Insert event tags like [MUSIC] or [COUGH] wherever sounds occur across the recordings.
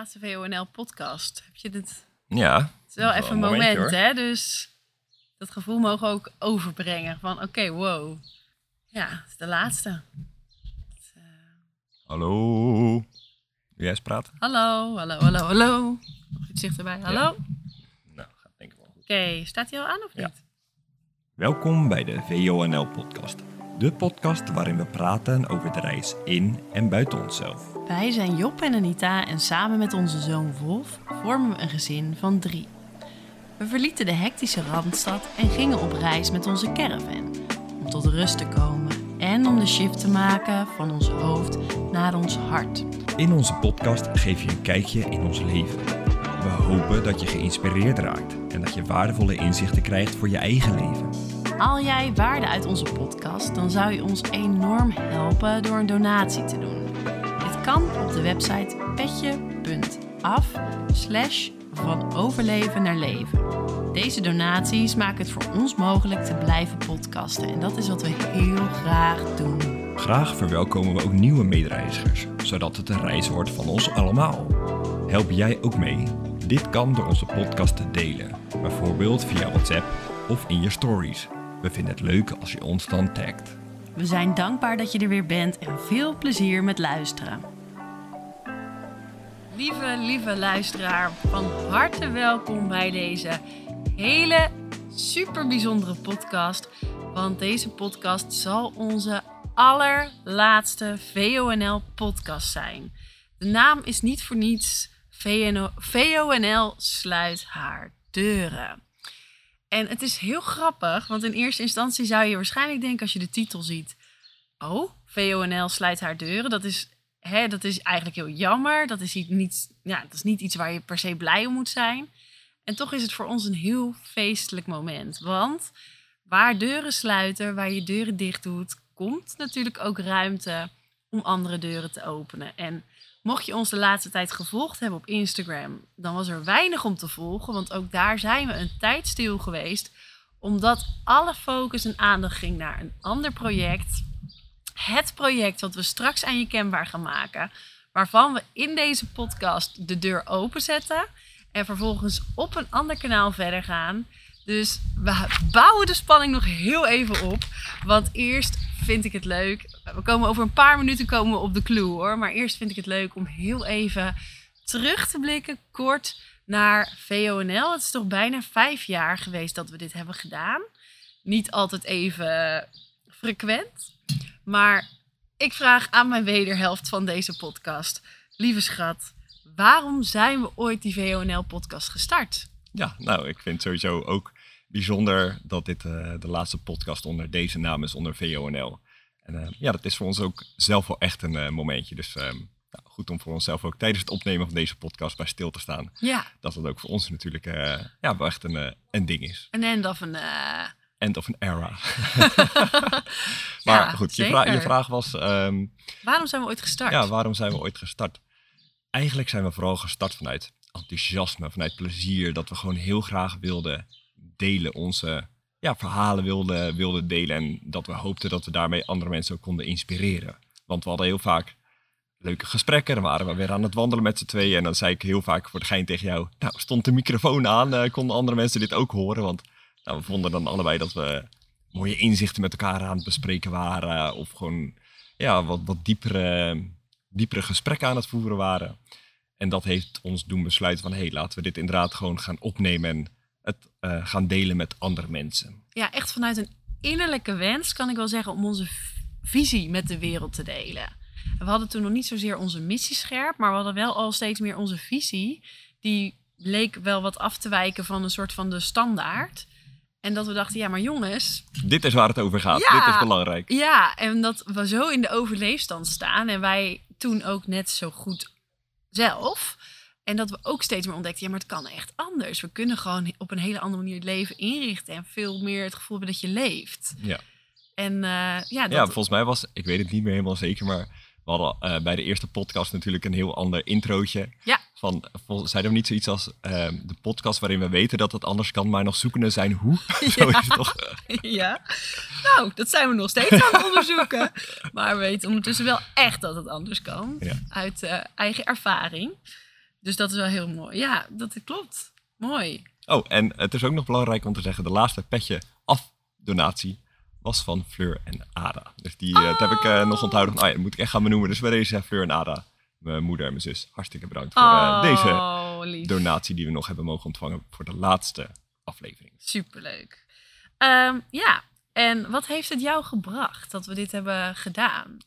laatste VONL-podcast. Heb je dit? Ja. Het is wel even een moment, hè? Dus dat gevoel mogen we ook overbrengen. Van, oké, wow. Ja, het is de laatste. Eh, Hallo. Wil jij eens praten? hallo, hallo, hallo, hallo. Nog iets dichterbij. Hallo? Oké, Nou, gaat denk ik wel goed. staat hij al aan of Ja. niet? Welkom bij de VONL-podcast. De podcast waarin we praten over de reis in en buiten onszelf. Wij zijn Job en Anita en samen met onze zoon Wolf vormen we een gezin van drie. We verlieten de hectische Randstad en gingen op reis met onze caravan. Om tot rust te komen en om de shift te maken van ons hoofd naar ons hart. In onze podcast geef je een kijkje in ons leven. We hopen dat je geïnspireerd raakt en dat je waardevolle inzichten krijgt voor je eigen leven. Haal jij waarde uit onze podcast, dan zou je ons enorm helpen door een donatie te doen. Kan op de website petje.af slash van overleven naar leven. Deze donaties maken het voor ons mogelijk te blijven podcasten en dat is wat we heel graag doen. Graag verwelkomen we ook nieuwe medereizigers, zodat het een reis wordt van ons allemaal. Help jij ook mee? Dit kan door onze podcast te delen, bijvoorbeeld via WhatsApp of in je stories. We vinden het leuk als je ons dan tagt. We zijn dankbaar dat je er weer bent en veel plezier met luisteren. Lieve, lieve luisteraar, van harte welkom bij deze hele super bijzondere podcast. Want deze podcast zal onze allerlaatste VONL-podcast zijn. De naam is niet voor niets VONL sluit haar deuren. En het is heel grappig, want in eerste instantie zou je waarschijnlijk denken als je de titel ziet: Oh, VONL sluit haar deuren. Dat is, hè, dat is eigenlijk heel jammer. Dat is, niet, ja, dat is niet iets waar je per se blij om moet zijn. En toch is het voor ons een heel feestelijk moment. Want waar deuren sluiten, waar je deuren dicht doet, komt natuurlijk ook ruimte om andere deuren te openen. En mocht je ons de laatste tijd gevolgd hebben op Instagram, dan was er weinig om te volgen. Want ook daar zijn we een tijd stil geweest. Omdat alle focus en aandacht ging naar een ander project. Het project wat we straks aan je kenbaar gaan maken. Waarvan we in deze podcast de deur openzetten. En vervolgens op een ander kanaal verder gaan. Dus we bouwen de spanning nog heel even op. Want eerst vind ik het leuk. We komen over een paar minuten komen we op de clue hoor. Maar eerst vind ik het leuk om heel even terug te blikken, kort naar VONL. Het is toch bijna vijf jaar geweest dat we dit hebben gedaan. Niet altijd even frequent. Maar ik vraag aan mijn wederhelft van deze podcast. Lieve schat, waarom zijn we ooit die VONL-podcast gestart? Ja, nou, ik vind sowieso ook bijzonder dat dit eh, de laatste podcast onder deze naam is, onder VONL. En eh, ja, dat is voor ons ook zelf wel echt een eh, momentje. Dus ehm, nou, goed om voor onszelf ook tijdens het opnemen van deze podcast bij stil te staan. Ja, Dat het ook voor ons natuurlijk ja, wel echt een, een ding is. een end of een... End of an era. [LAUGHS] maar Ja, goed, je, zeker. vra- je vraag was, ehm, Waarom zijn we ooit gestart? ja, waarom zijn we ooit gestart? Eigenlijk zijn we vooral gestart vanuit enthousiasme, vanuit plezier. Dat we gewoon heel graag wilden delen, onze ja, verhalen wilden, wilden delen. En dat we hoopten dat we daarmee andere mensen ook konden inspireren. Want we hadden heel vaak leuke gesprekken. Dan waren we weer aan het wandelen met z'n tweeën. En dan zei ik heel vaak voor de gein tegen jou... Nou, stond de microfoon aan, eh, konden andere mensen dit ook horen. Want nou, we vonden dan allebei dat we mooie inzichten met elkaar aan het bespreken waren. Of gewoon ja, wat, wat diepere, diepere gesprekken aan het voeren waren. En dat heeft ons doen besluiten van... hé, hey, laten we dit inderdaad gewoon gaan opnemen... en het eh, gaan delen met andere mensen. ja, echt vanuit een innerlijke wens, kan ik wel zeggen, om onze visie met de wereld te delen. En we hadden toen nog niet zozeer onze missie scherp, maar we hadden wel al steeds meer onze visie. Die leek wel wat af te wijken van een soort van de standaard. En dat we dachten, ja, maar jongens, Dit is waar het over gaat. Ja. Dit is belangrijk. ja, en dat we zo in de overleefstand staan en wij toen ook net zo goed zelf. En dat we ook steeds meer ontdekten, ja, maar het kan echt anders. We kunnen gewoon op een hele andere manier het leven inrichten en veel meer het gevoel hebben dat je leeft. Ja. En eh, ja, dat, Ja, volgens mij was, ik weet het niet meer helemaal zeker, maar we hadden eh, bij de eerste podcast natuurlijk een heel ander introotje. Ja. Van, zeiden we niet zoiets als ehm, de podcast waarin we weten dat het anders kan, maar nog zoekende zijn hoe? [LAUGHS] [LAUGHS] Zo is het toch? [LAUGHS] ja. Nou, dat zijn we nog steeds aan het onderzoeken. Maar we weten ondertussen wel echt dat het anders kan. Ja. Uit eh, eigen ervaring. Dus dat is wel heel mooi. Ja, dat klopt. Mooi. Oh, en het is ook nog belangrijk om te zeggen, de laatste petje af donatie was van Fleur en Ada. Dus die eh, dat heb ik eh, nog onthouden. van, Oh ja, dat moet ik echt gaan benoemen. Dus bij deze Fleur en Ada, mijn moeder en mijn zus, hartstikke bedankt voor eh, deze oh, lief. donatie die we nog hebben mogen ontvangen voor de laatste aflevering. Superleuk. Ehm, ja, en wat heeft het jou gebracht dat we dit hebben gedaan?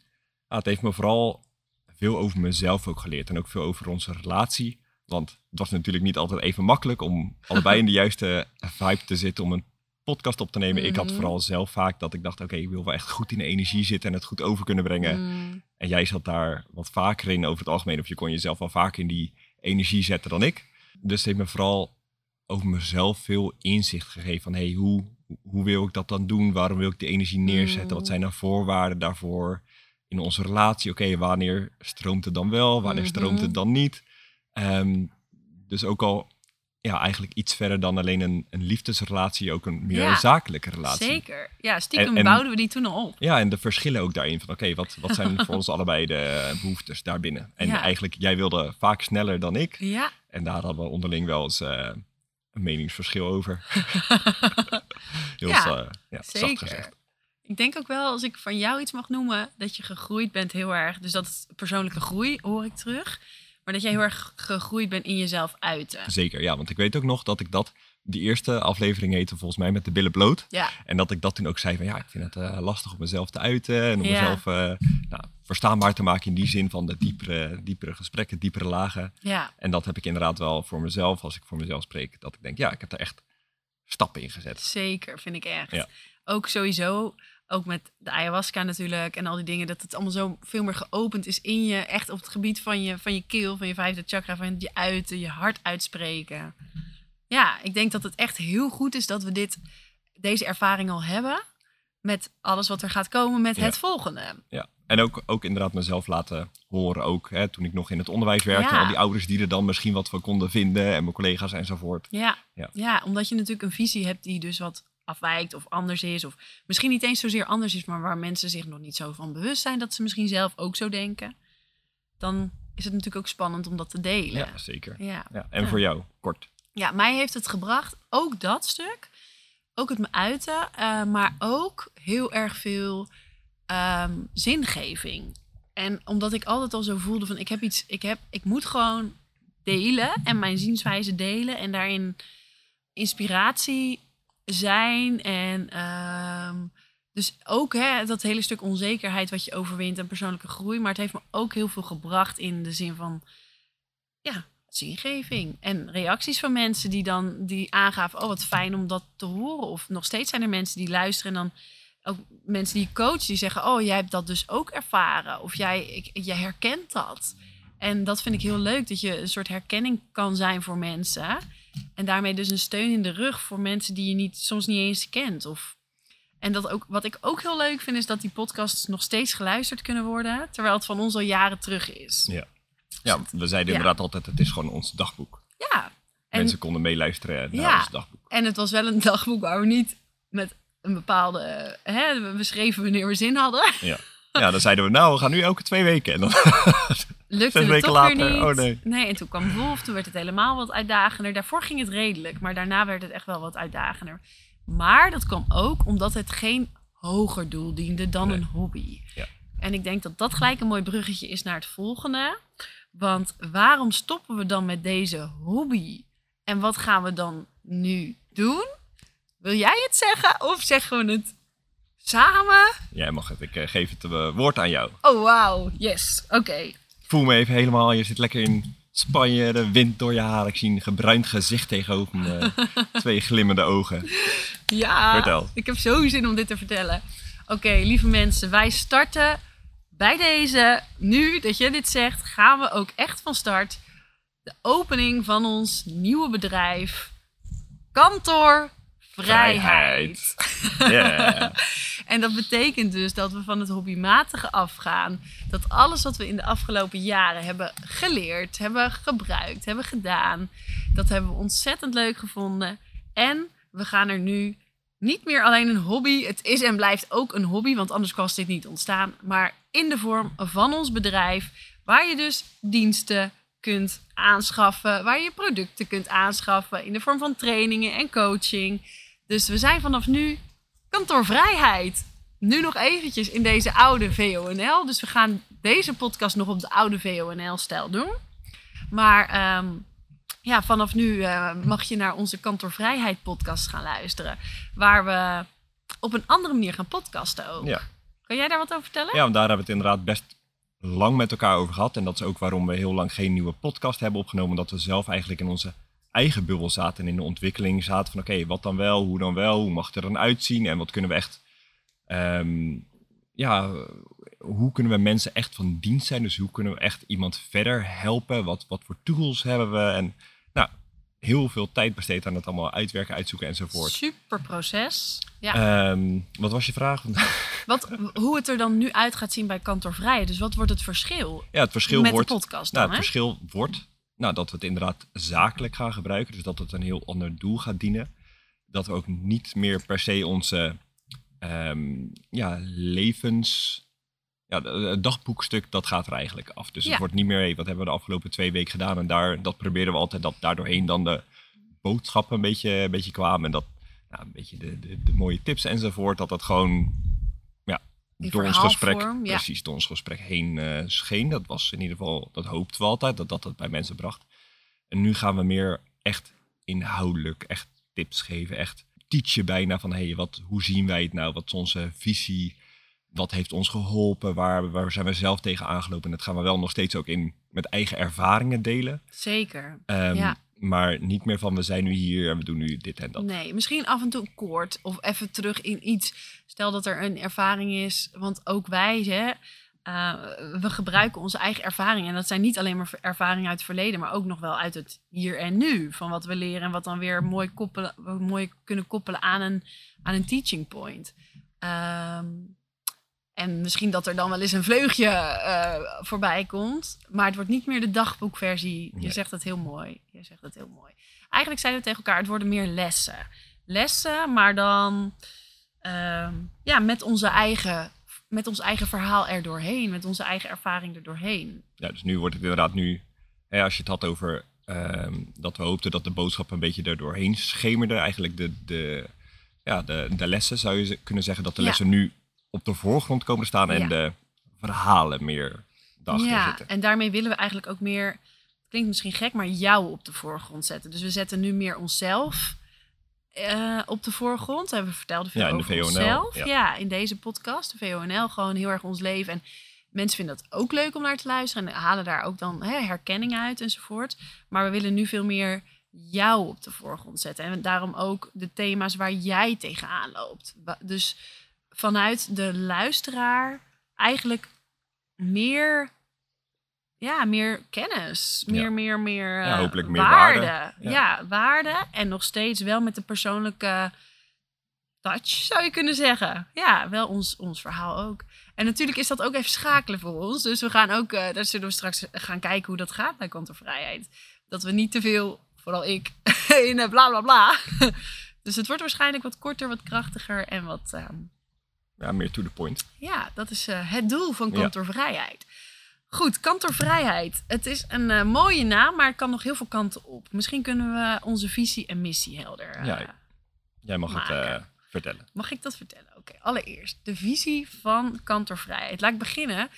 Ah, het heeft me vooral veel over mezelf ook geleerd en ook veel over onze relatie. Want het was natuurlijk niet altijd even makkelijk om [LAUGHS] allebei in de juiste vibe te zitten om een podcast op te nemen. Ik had Mhm. vooral zelf vaak dat ik dacht, oké, ik wil wel echt goed in de energie zitten en het goed over kunnen brengen. Mm, En jij zat daar wat vaker in over het algemeen, of je kon jezelf wel vaker in die energie zetten dan ik. Dus het heeft me vooral over mezelf veel inzicht gegeven van, hey, hoe, hoe wil ik dat dan doen? Waarom wil ik die energie neerzetten? Mm. Wat zijn dan voorwaarden daarvoor in onze relatie? Oké, wanneer stroomt het dan wel? Wanneer stroomt Mhm. het dan niet? Ehm, dus ook al ja, eigenlijk iets verder dan alleen een, een liefdesrelatie, ook een meer Ja, zakelijke relatie. zeker. Ja, stiekem En- en- bouwden we die toen al op. Ja, en de verschillen ook daarin. Van oké, wat, wat zijn voor ons [LAUGHS] allebei de behoeftes daarbinnen? En Ja. eigenlijk, jij wilde vaak sneller dan ik. Ja. En daar hadden we onderling wel eens eh, een meningsverschil over. [LAUGHS] Heel Ja, ja, zacht Zeker. gezegd. Ik denk ook wel, als ik van jou iets mag noemen, dat je gegroeid bent heel erg. Dus dat is persoonlijke groei, hoor ik terug. Maar dat jij heel erg gegroeid bent in jezelf uiten. Zeker, ja. Want ik weet ook nog dat ik dat... Die eerste aflevering heette volgens mij met de billen bloot. Ja, En dat ik dat toen ook zei van ja, ik vind het eh, lastig om mezelf te uiten. En om Ja. mezelf eh, nou, verstaanbaar te maken in die zin van de diepere, diepere gesprekken, diepere lagen. ja, En dat heb ik inderdaad wel voor mezelf, als ik voor mezelf spreek, dat ik denk, ja, ik heb er echt stappen in gezet. zeker, vind ik echt. Ja. Ook sowieso, ook met de ayahuasca natuurlijk en al die dingen, dat het allemaal zo veel meer geopend is in je. Echt op het gebied van je, van je keel, van je vijfde chakra, van je uiten, je hart uitspreken. Ja, ik denk dat het echt heel goed is dat we dit, deze ervaring al hebben. Met alles wat er gaat komen met Ja. het volgende. Ja. En ook, ook inderdaad mezelf laten horen, ook hè, toen ik nog in het onderwijs werkte. Ja. Al die ouders die er dan misschien wat van konden vinden en mijn collega's enzovoort. Ja. Ja. Ja. omdat je natuurlijk een visie hebt die dus wat afwijkt of anders is. Of misschien niet eens zozeer anders is, maar waar mensen zich nog niet zo van bewust zijn dat ze misschien zelf ook zo denken. Dan is het natuurlijk ook spannend om dat te delen. Ja, zeker. Ja. Ja. En Ja. voor jou, kort. Ja, mij heeft het gebracht, ook dat stuk. Ook het me uiten, eh, maar ook heel erg veel ehm, zingeving. En omdat ik altijd al zo voelde van ik heb iets, ik, heb, ik moet gewoon delen en mijn zienswijze delen en daarin inspiratie zijn. En ehm, dus ook hè, dat hele stuk onzekerheid wat je overwint en persoonlijke groei. Maar het heeft me ook heel veel gebracht in de zin van ja, zingeving. En reacties van mensen die dan die aangaven, oh wat fijn om dat te horen. Of nog steeds zijn er mensen die luisteren en dan ook mensen die ik coach die zeggen, oh jij hebt dat dus ook ervaren. Of jij, ik, jij herkent dat. En dat vind ik heel leuk, dat je een soort herkenning kan zijn voor mensen. En daarmee dus een steun in de rug voor mensen die je niet, soms niet eens kent. Of, en dat ook, wat ik ook heel leuk vind, is dat die podcasts nog steeds geluisterd kunnen worden. Terwijl het van ons al jaren terug is. Ja. Ja, we zeiden Ja. inderdaad altijd, het is gewoon ons dagboek. Ja. En, Mensen konden meeluisteren naar Ja. ons dagboek. en het was wel een [LAUGHS] dagboek waar we niet met een bepaalde... Hè, we beschreven wanneer we zin hadden. Ja. ja, dan zeiden we, nou, we gaan nu elke twee weken. En dan, [LAUGHS] Lukte Zes het toch later, weer niet. oh nee. en toen kwam Wolf, toen werd het helemaal wat uitdagender. Daarvoor ging het redelijk, maar daarna werd het echt wel wat uitdagender. Maar dat kwam ook omdat het geen hoger doel diende dan Nee. een hobby. Ja. En ik denk dat dat gelijk een mooi bruggetje is naar het volgende. Want waarom stoppen we dan met deze hobby? En wat gaan we dan nu doen? Wil jij het zeggen of zeggen we het samen? jij mag het, ik eh, geef het eh, woord aan jou. Oh, wauw. Yes. Oké. Voel me even helemaal, je zit lekker in Spanje, de wind door je haar. Ik zie een gebruind gezicht tegenover me, [LAUGHS] twee glimmende ogen. Ja, Vertel. ik heb zo zin om dit te vertellen. Oké, lieve mensen, wij starten bij deze. Nu dat je dit zegt, gaan we ook echt van start. De opening van ons nieuwe bedrijf, Kantoor Vrijheid. [LAUGHS] En dat betekent dus dat we van het hobbymatige afgaan. Dat alles wat we in de afgelopen jaren hebben geleerd, hebben gebruikt, hebben gedaan, dat hebben we ontzettend leuk gevonden. En we gaan er nu niet meer alleen een hobby. Het is en blijft ook een hobby, want anders was dit niet ontstaan. Maar in de vorm van ons bedrijf, waar je dus diensten kunt aanschaffen, waar je producten kunt aanschaffen in de vorm van trainingen en coaching. Dus we zijn vanaf nu kantoorvrijheid. Nu nog eventjes in deze oude VONL. Dus we gaan deze podcast nog op de oude VONL-stijl doen. Maar ehm, ja, vanaf nu uh, mag je naar onze kantoorvrijheid podcast gaan luisteren. Waar we op een andere manier gaan podcasten ook. Ja. Kan jij daar wat over vertellen? Ja, want daar hebben we het inderdaad best lang met elkaar over gehad. En dat is ook waarom we heel lang geen nieuwe podcast hebben opgenomen. Dat we zelf eigenlijk in onze eigen bubbel zaten en in de ontwikkeling zaten van oké, wat dan wel, hoe dan wel, hoe mag het er dan uitzien en wat kunnen we echt, ehm, ja, hoe kunnen we mensen echt van dienst zijn? Dus hoe kunnen we echt iemand verder helpen? Wat, wat voor tools hebben we? En nou, heel veel tijd besteed aan het allemaal uitwerken, uitzoeken enzovoort. Super proces. Ja. Ehm, wat was je vraag? [LAUGHS] wat, hoe het er dan nu uit gaat zien bij kantoorvrij. Dus wat wordt het verschil? Ja, het verschil met wordt. de podcast nou, dan, het hè? verschil wordt nou, dat we het inderdaad zakelijk gaan gebruiken. Dus dat het een heel ander doel gaat dienen. Dat we ook niet meer per se onze ehm, ja, levens. Ja, het dagboekstuk, dat gaat er eigenlijk af. Dus Ja. het wordt niet meer, hey, wat hebben we de afgelopen twee weken gedaan? En daar, dat proberen we altijd, dat daardoorheen dan de boodschappen een beetje, een beetje kwamen. En dat, ja, een beetje de, de, de mooie tips enzovoort. Dat dat gewoon, door ons gesprek, ja. precies, door ons gesprek heen eh, scheen. Dat was in ieder geval, dat hoopten we altijd, dat dat het bij mensen bracht. En nu gaan we meer echt inhoudelijk, echt tips geven, echt teachen bijna van, hey, wat, hoe zien wij het nou? Wat is onze visie? Wat heeft ons geholpen? Waar, waar zijn we zelf tegen aangelopen? En dat gaan we wel nog steeds ook in met eigen ervaringen delen. Zeker. Ehm, Ja. Maar niet meer van, we zijn nu hier en we doen nu dit en dat. Nee, misschien af en toe kort of even terug in iets. Stel dat er een ervaring is, want ook wij, hè, eh, we gebruiken onze eigen ervaringen. En dat zijn niet alleen maar ervaringen uit het verleden, maar ook nog wel uit het hier en nu. Van wat we leren en wat dan weer mooi, koppelen, mooi kunnen koppelen aan een, aan een teaching point. Ehm, en misschien dat er dan wel eens een vleugje eh, voorbij komt. Maar het wordt niet meer de dagboekversie. Je Nee. zegt het heel mooi. Je zegt het heel mooi. Eigenlijk zeiden we tegen elkaar, het worden meer lessen. Lessen, maar dan ehm, ja, met, onze eigen, met ons eigen verhaal er doorheen. Met onze eigen ervaring er doorheen. Ja, dus nu wordt het inderdaad nu, hè, als je het had over ehm, dat we hoopten dat de boodschap een beetje er doorheen schemerde. Eigenlijk de, de, ja, de, de lessen zou je kunnen zeggen dat de Ja. lessen nu op de voorgrond komen te staan en Ja. de verhalen meer daarachter ja, zitten. en daarmee willen we eigenlijk ook meer, klinkt misschien gek, maar jou op de voorgrond zetten. Dus we zetten nu meer onszelf eh, op de voorgrond. Hebben we verteld veel Ja, in de over VONL, onszelf. ja. Ja. in deze podcast, de VONL, gewoon heel erg ons leven. En mensen vinden dat ook leuk om naar te luisteren en halen daar ook dan hè, herkenning uit enzovoort. Maar we willen nu veel meer jou op de voorgrond zetten. En daarom ook de thema's waar jij tegenaan loopt. Dus vanuit de luisteraar eigenlijk meer, ja, meer kennis. Meer, Ja. meer, meer, Ja, eh, hopelijk meer waarde. waarde. Ja. Ja. waarde. En nog steeds wel met de persoonlijke touch, zou je kunnen zeggen. Ja, wel ons, ons verhaal ook. En natuurlijk is dat ook even schakelen voor ons. Dus we gaan ook, eh, daar zullen we straks gaan kijken hoe dat gaat bij kantervrijheid. Dat we niet te veel, vooral ik, [LAUGHS] in eh, bla bla bla. [LAUGHS] Dus het wordt waarschijnlijk wat korter, wat krachtiger en wat... Ja, meer to the point. ja, dat is eh, het doel van Ja. kantoorvrijheid. Goed, kantoorvrijheid. Het is een eh, mooie naam, maar het kan nog heel veel kanten op. Misschien kunnen we onze visie en missie helder. eh, Ja. Jij mag het maken. vertellen. Mag ik dat vertellen? Oké, allereerst de visie van kantoorvrijheid. Laat ik beginnen.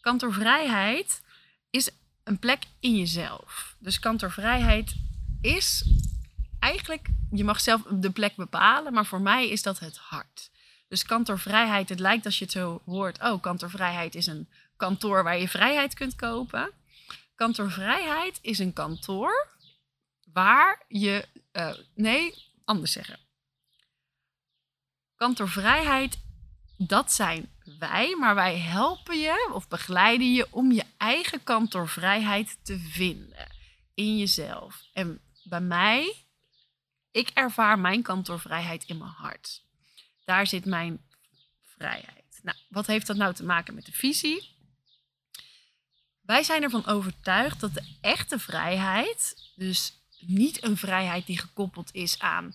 Kantoorvrijheid is een plek in jezelf. Dus kantoorvrijheid is eigenlijk, je mag zelf de plek bepalen, maar voor mij is dat het hart. Dus kantoorvrijheid, het lijkt als je het zo hoort, oh, kantoorvrijheid is een kantoor waar je vrijheid kunt kopen. Kantoorvrijheid is een kantoor waar je, eh, nee, anders zeggen. Kantoorvrijheid, dat zijn wij, maar wij helpen je of begeleiden je om je eigen kantoorvrijheid te vinden in jezelf. En bij mij, ik ervaar mijn kantoorvrijheid in mijn hart. Daar zit mijn vrijheid. Nou, wat heeft dat nou te maken met de visie? Wij zijn ervan overtuigd dat de echte vrijheid, dus niet een vrijheid die gekoppeld is aan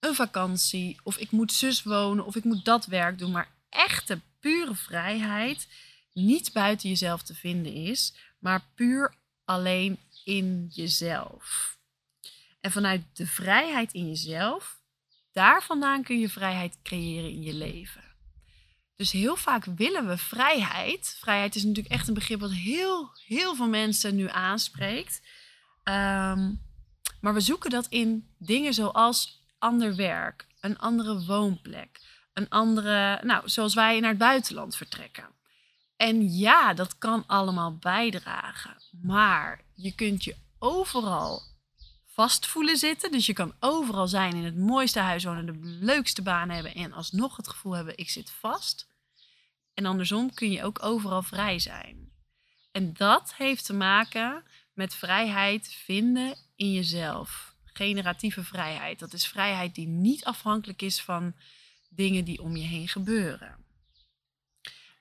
een vakantie, of ik moet zus wonen, of ik moet dat werk doen, maar echte pure vrijheid niet buiten jezelf te vinden is, maar puur alleen in jezelf. En vanuit de vrijheid in jezelf, daar vandaan kun je vrijheid creëren in je leven. Dus heel vaak willen we vrijheid. Vrijheid is natuurlijk echt een begrip wat heel, heel veel mensen nu aanspreekt. Ehm, maar we zoeken dat in dingen zoals ander werk, een andere woonplek, een andere, nou, zoals wij naar het buitenland vertrekken. En ja, dat kan allemaal bijdragen. Maar je kunt je overal vast voelen zitten. Dus je kan overal zijn, in het mooiste huis wonen, de leukste baan hebben en alsnog het gevoel hebben, ik zit vast. En andersom kun je ook overal vrij zijn. En dat heeft te maken met vrijheid vinden in jezelf. Generatieve vrijheid. Dat is vrijheid die niet afhankelijk is van dingen die om je heen gebeuren.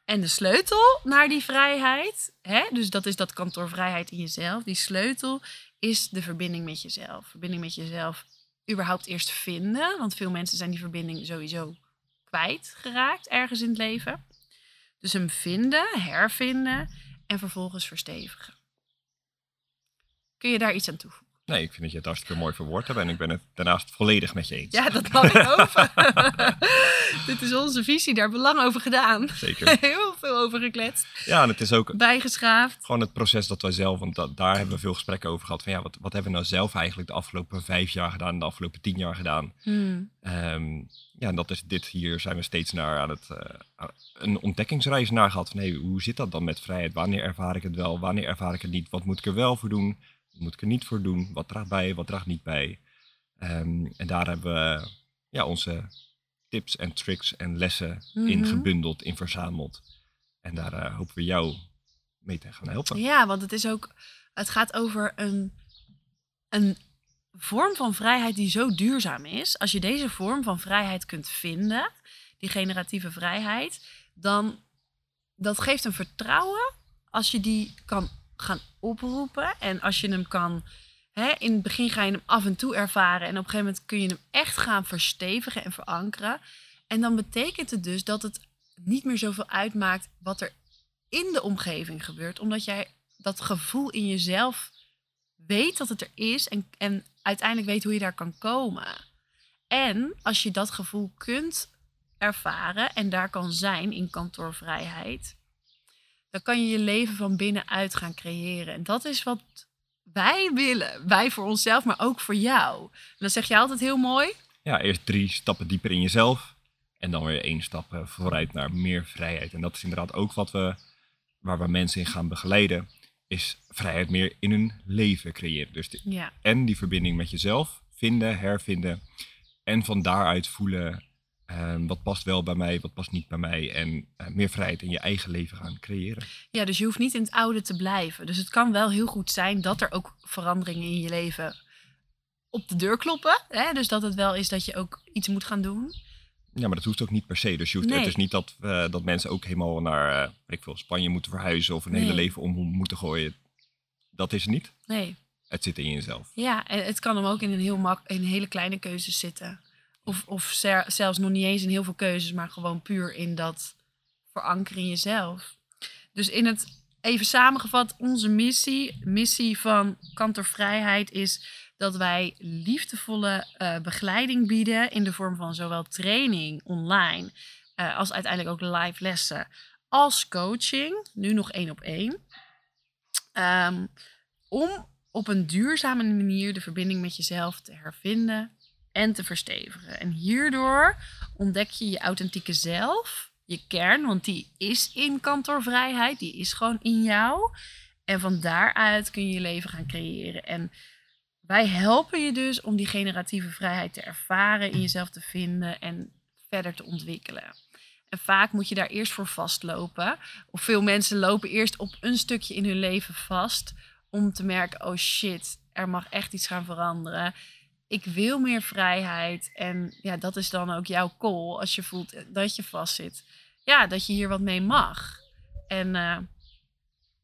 En de sleutel naar die vrijheid, hè, dus dat is dat kantoor vrijheid in jezelf. Die sleutel is de verbinding met jezelf. Verbinding met jezelf überhaupt eerst vinden. Want veel mensen zijn die verbinding sowieso kwijtgeraakt ergens in het leven. Dus hem vinden, hervinden en vervolgens verstevigen. Kun je daar iets aan toevoegen? Nee, ik vind dat je het hartstikke mooi verwoord hebt en ik ben het daarnaast volledig met je eens. Ja, dat had ik over. [LAUGHS] Dit is onze visie, daar hebben we lang over gedaan. Zeker. [LAUGHS] Heel veel over gekletst. Ja, en het is ook Bijgeschaafd. gewoon het proces dat wij zelf, want da- daar hebben we veel gesprekken over gehad. Van ja, wat, wat hebben we nou zelf eigenlijk de afgelopen vijf jaar gedaan, de afgelopen tien jaar gedaan? Hmm. Ehm, ja, en dat is dit hier zijn we steeds naar aan het eh, een ontdekkingsreis naar gehad. Van hey, hoe zit dat dan met vrijheid? Wanneer ervaar ik het wel? Wanneer ervaar ik het niet? Wat moet ik er wel voor doen? Moet ik er niet voor doen? Wat draagt bij? Wat draagt niet bij? Ehm, en daar hebben we ja, onze tips en tricks en lessen in Mhm. gebundeld, in verzameld. En daar eh, hopen we jou mee te gaan helpen. Ja, want het is ook. Het gaat over een, een vorm van vrijheid die zo duurzaam is. Als je deze vorm van vrijheid kunt vinden, die generatieve vrijheid, dan dat geeft een vertrouwen als je die kan gaan oproepen en als je hem kan. Hè, in het begin ga je hem af en toe ervaren en op een gegeven moment kun je hem echt gaan verstevigen en verankeren. En dan betekent het dus dat het niet meer zoveel uitmaakt wat er in de omgeving gebeurt, omdat jij dat gevoel in jezelf weet dat het er is en, en uiteindelijk weet hoe je daar kan komen. En als je dat gevoel kunt ervaren en daar kan zijn in kantoorvrijheid, dan kan je je leven van binnenuit gaan creëren. En dat is wat wij willen. Wij voor onszelf, maar ook voor jou. En dan zeg je altijd heel mooi. Ja, eerst drie stappen dieper in jezelf. En dan weer één stap eh, vooruit naar meer vrijheid. En dat is inderdaad ook wat we, waar we mensen in gaan begeleiden. Is vrijheid meer in hun leven creëren. Dus de- Ja, en die verbinding met jezelf vinden, hervinden. En van daaruit voelen ehm, wat past wel bij mij, wat past niet bij mij. En eh, meer vrijheid in je eigen leven gaan creëren. Ja, dus je hoeft niet in het oude te blijven. Dus het kan wel heel goed zijn dat er ook veranderingen in je leven op de deur kloppen. Hè? Dus dat het wel is dat je ook iets moet gaan doen. Ja, maar dat hoeft ook niet per se. Dus je hoeft, Nee. het is niet dat, eh, dat mensen ook helemaal naar eh, ik veel, Spanje moeten verhuizen of een Nee. hele leven om moeten gooien. Dat is het niet. Nee, Het zit in jezelf. ja, en het kan hem ook in een, heel mak in hele kleine keuzes zitten. Of, of zelfs nog niet eens in heel veel keuzes, maar gewoon puur in dat verankeren in jezelf. Dus in het, even samengevat, onze missie, missie van Kantor Vrijheid is dat wij liefdevolle eh, begeleiding bieden in de vorm van zowel training online eh, als uiteindelijk ook live lessen als coaching, nu nog één op één. Ehm, om op een duurzame manier de verbinding met jezelf te hervinden en te verstevigen. En hierdoor ontdek je je authentieke zelf, je kern, want die is in kantoorvrijheid, die is gewoon in jou. En van daaruit kun je je leven gaan creëren. En wij helpen je dus om die generatieve vrijheid te ervaren, in jezelf te vinden en verder te ontwikkelen. En vaak moet je daar eerst voor vastlopen. Of veel mensen lopen eerst op een stukje in hun leven vast om te merken, oh shit, er mag echt iets gaan veranderen. Ik wil meer vrijheid. En ja, dat is dan ook jouw call als je voelt dat je vastzit. Ja, dat je hier wat mee mag. En eh,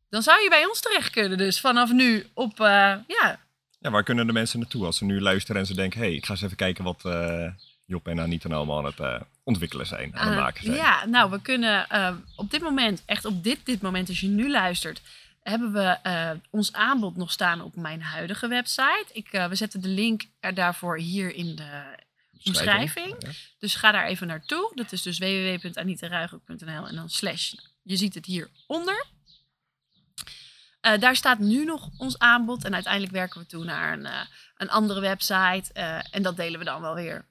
dan zou je bij ons terecht kunnen dus vanaf nu op, eh, ja, Ja, waar kunnen de mensen naartoe als ze nu luisteren en ze denken... hé, hey, ik ga eens even kijken wat eh, Job en Anita nou allemaal aan het eh, ontwikkelen zijn, aan het Uh, maken zijn. Ja, nou, we kunnen eh, op dit moment, echt op dit, dit moment, als je nu luistert, hebben we eh, ons aanbod nog staan op mijn huidige website. Ik, eh, we zetten de link er daarvoor hier in de omschrijving. Ja. Dus ga daar even naartoe. Dat is dus www.anitaruigrok.nl en dan slash. Je ziet het hieronder. Eh daar staat nu nog ons aanbod. En uiteindelijk werken we toe naar een, een andere website. en dat delen we dan wel weer.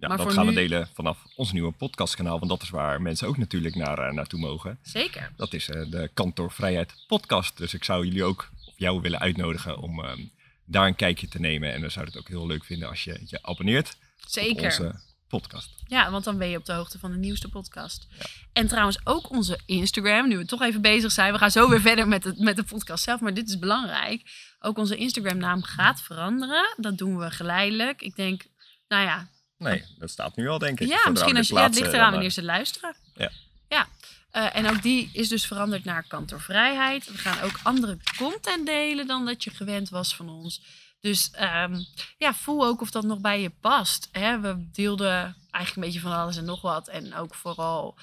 Ja, Maar dat gaan we delen vanaf ons nieuwe podcastkanaal. Want dat is waar mensen ook natuurlijk naar, eh, naartoe mogen. Zeker. Dat is eh, de Kantoor Vrijheid podcast. Dus ik zou jullie ook, of jou willen uitnodigen om ehm, daar een kijkje te nemen. En we zouden het ook heel leuk vinden als je je abonneert op Zeker. onze podcast. Ja, want dan ben je op de hoogte van de nieuwste podcast. En trouwens ook onze Instagram, nu we toch even bezig zijn. We gaan zo weer [LAUGHS] verder met, het, met de podcast zelf, maar dit is belangrijk. Ook onze Instagram-naam gaat veranderen. Dat doen we geleidelijk. Ik denk, nou ja, Nee, dat staat nu al denk ik. ja Zodra misschien als je, ja, het ligt eraan wanneer eh, ze luisteren. Ja. ja. Eh, en ook die is dus veranderd naar Kantor Vrijheid. We gaan ook andere content delen dan dat je gewend was van ons. Dus ehm, ja, voel ook of dat nog bij je past. Hè? We deelden eigenlijk een beetje van alles en nog wat. En ook vooral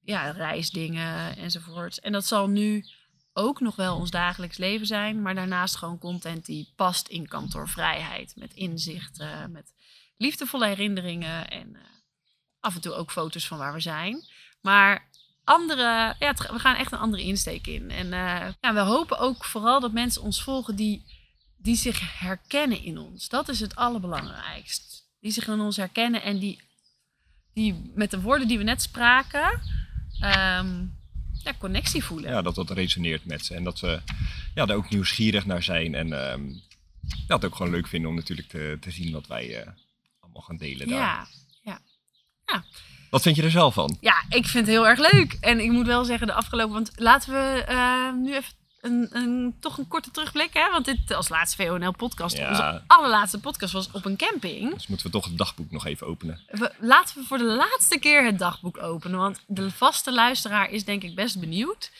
ja, reisdingen enzovoort. En dat zal nu ook nog wel ons dagelijks leven zijn. Maar daarnaast gewoon content die past in kantoorvrijheid. Met inzichten, met liefdevolle herinneringen. En eh, af en toe ook foto's van waar we zijn. Maar andere, ja, we gaan echt een andere insteek in. En eh, we hopen ook vooral dat mensen ons volgen die, die zich herkennen in ons. Dat is het allerbelangrijkst. Die zich in ons herkennen en die, die met de woorden die we net spraken, ehm, ja, connectie voelen. Ja, dat dat resoneert met ze. En dat ze ja, daar ook nieuwsgierig naar zijn. En ehm ja, het ook gewoon leuk vinden om natuurlijk te, te zien wat wij eh, allemaal gaan delen daar. ja. Wat vind je er zelf van? Ja, ik vind het heel erg leuk. En ik moet wel zeggen, de afgelopen... Want laten we eh, nu even een, een, toch een korte terugblik. Hè? Want dit als laatste VONL-podcast, Ja. onze allerlaatste podcast was op een camping. Dus moeten we toch het dagboek nog even openen. We, laten we voor de laatste keer het dagboek openen. Want de vaste luisteraar is denk ik best benieuwd.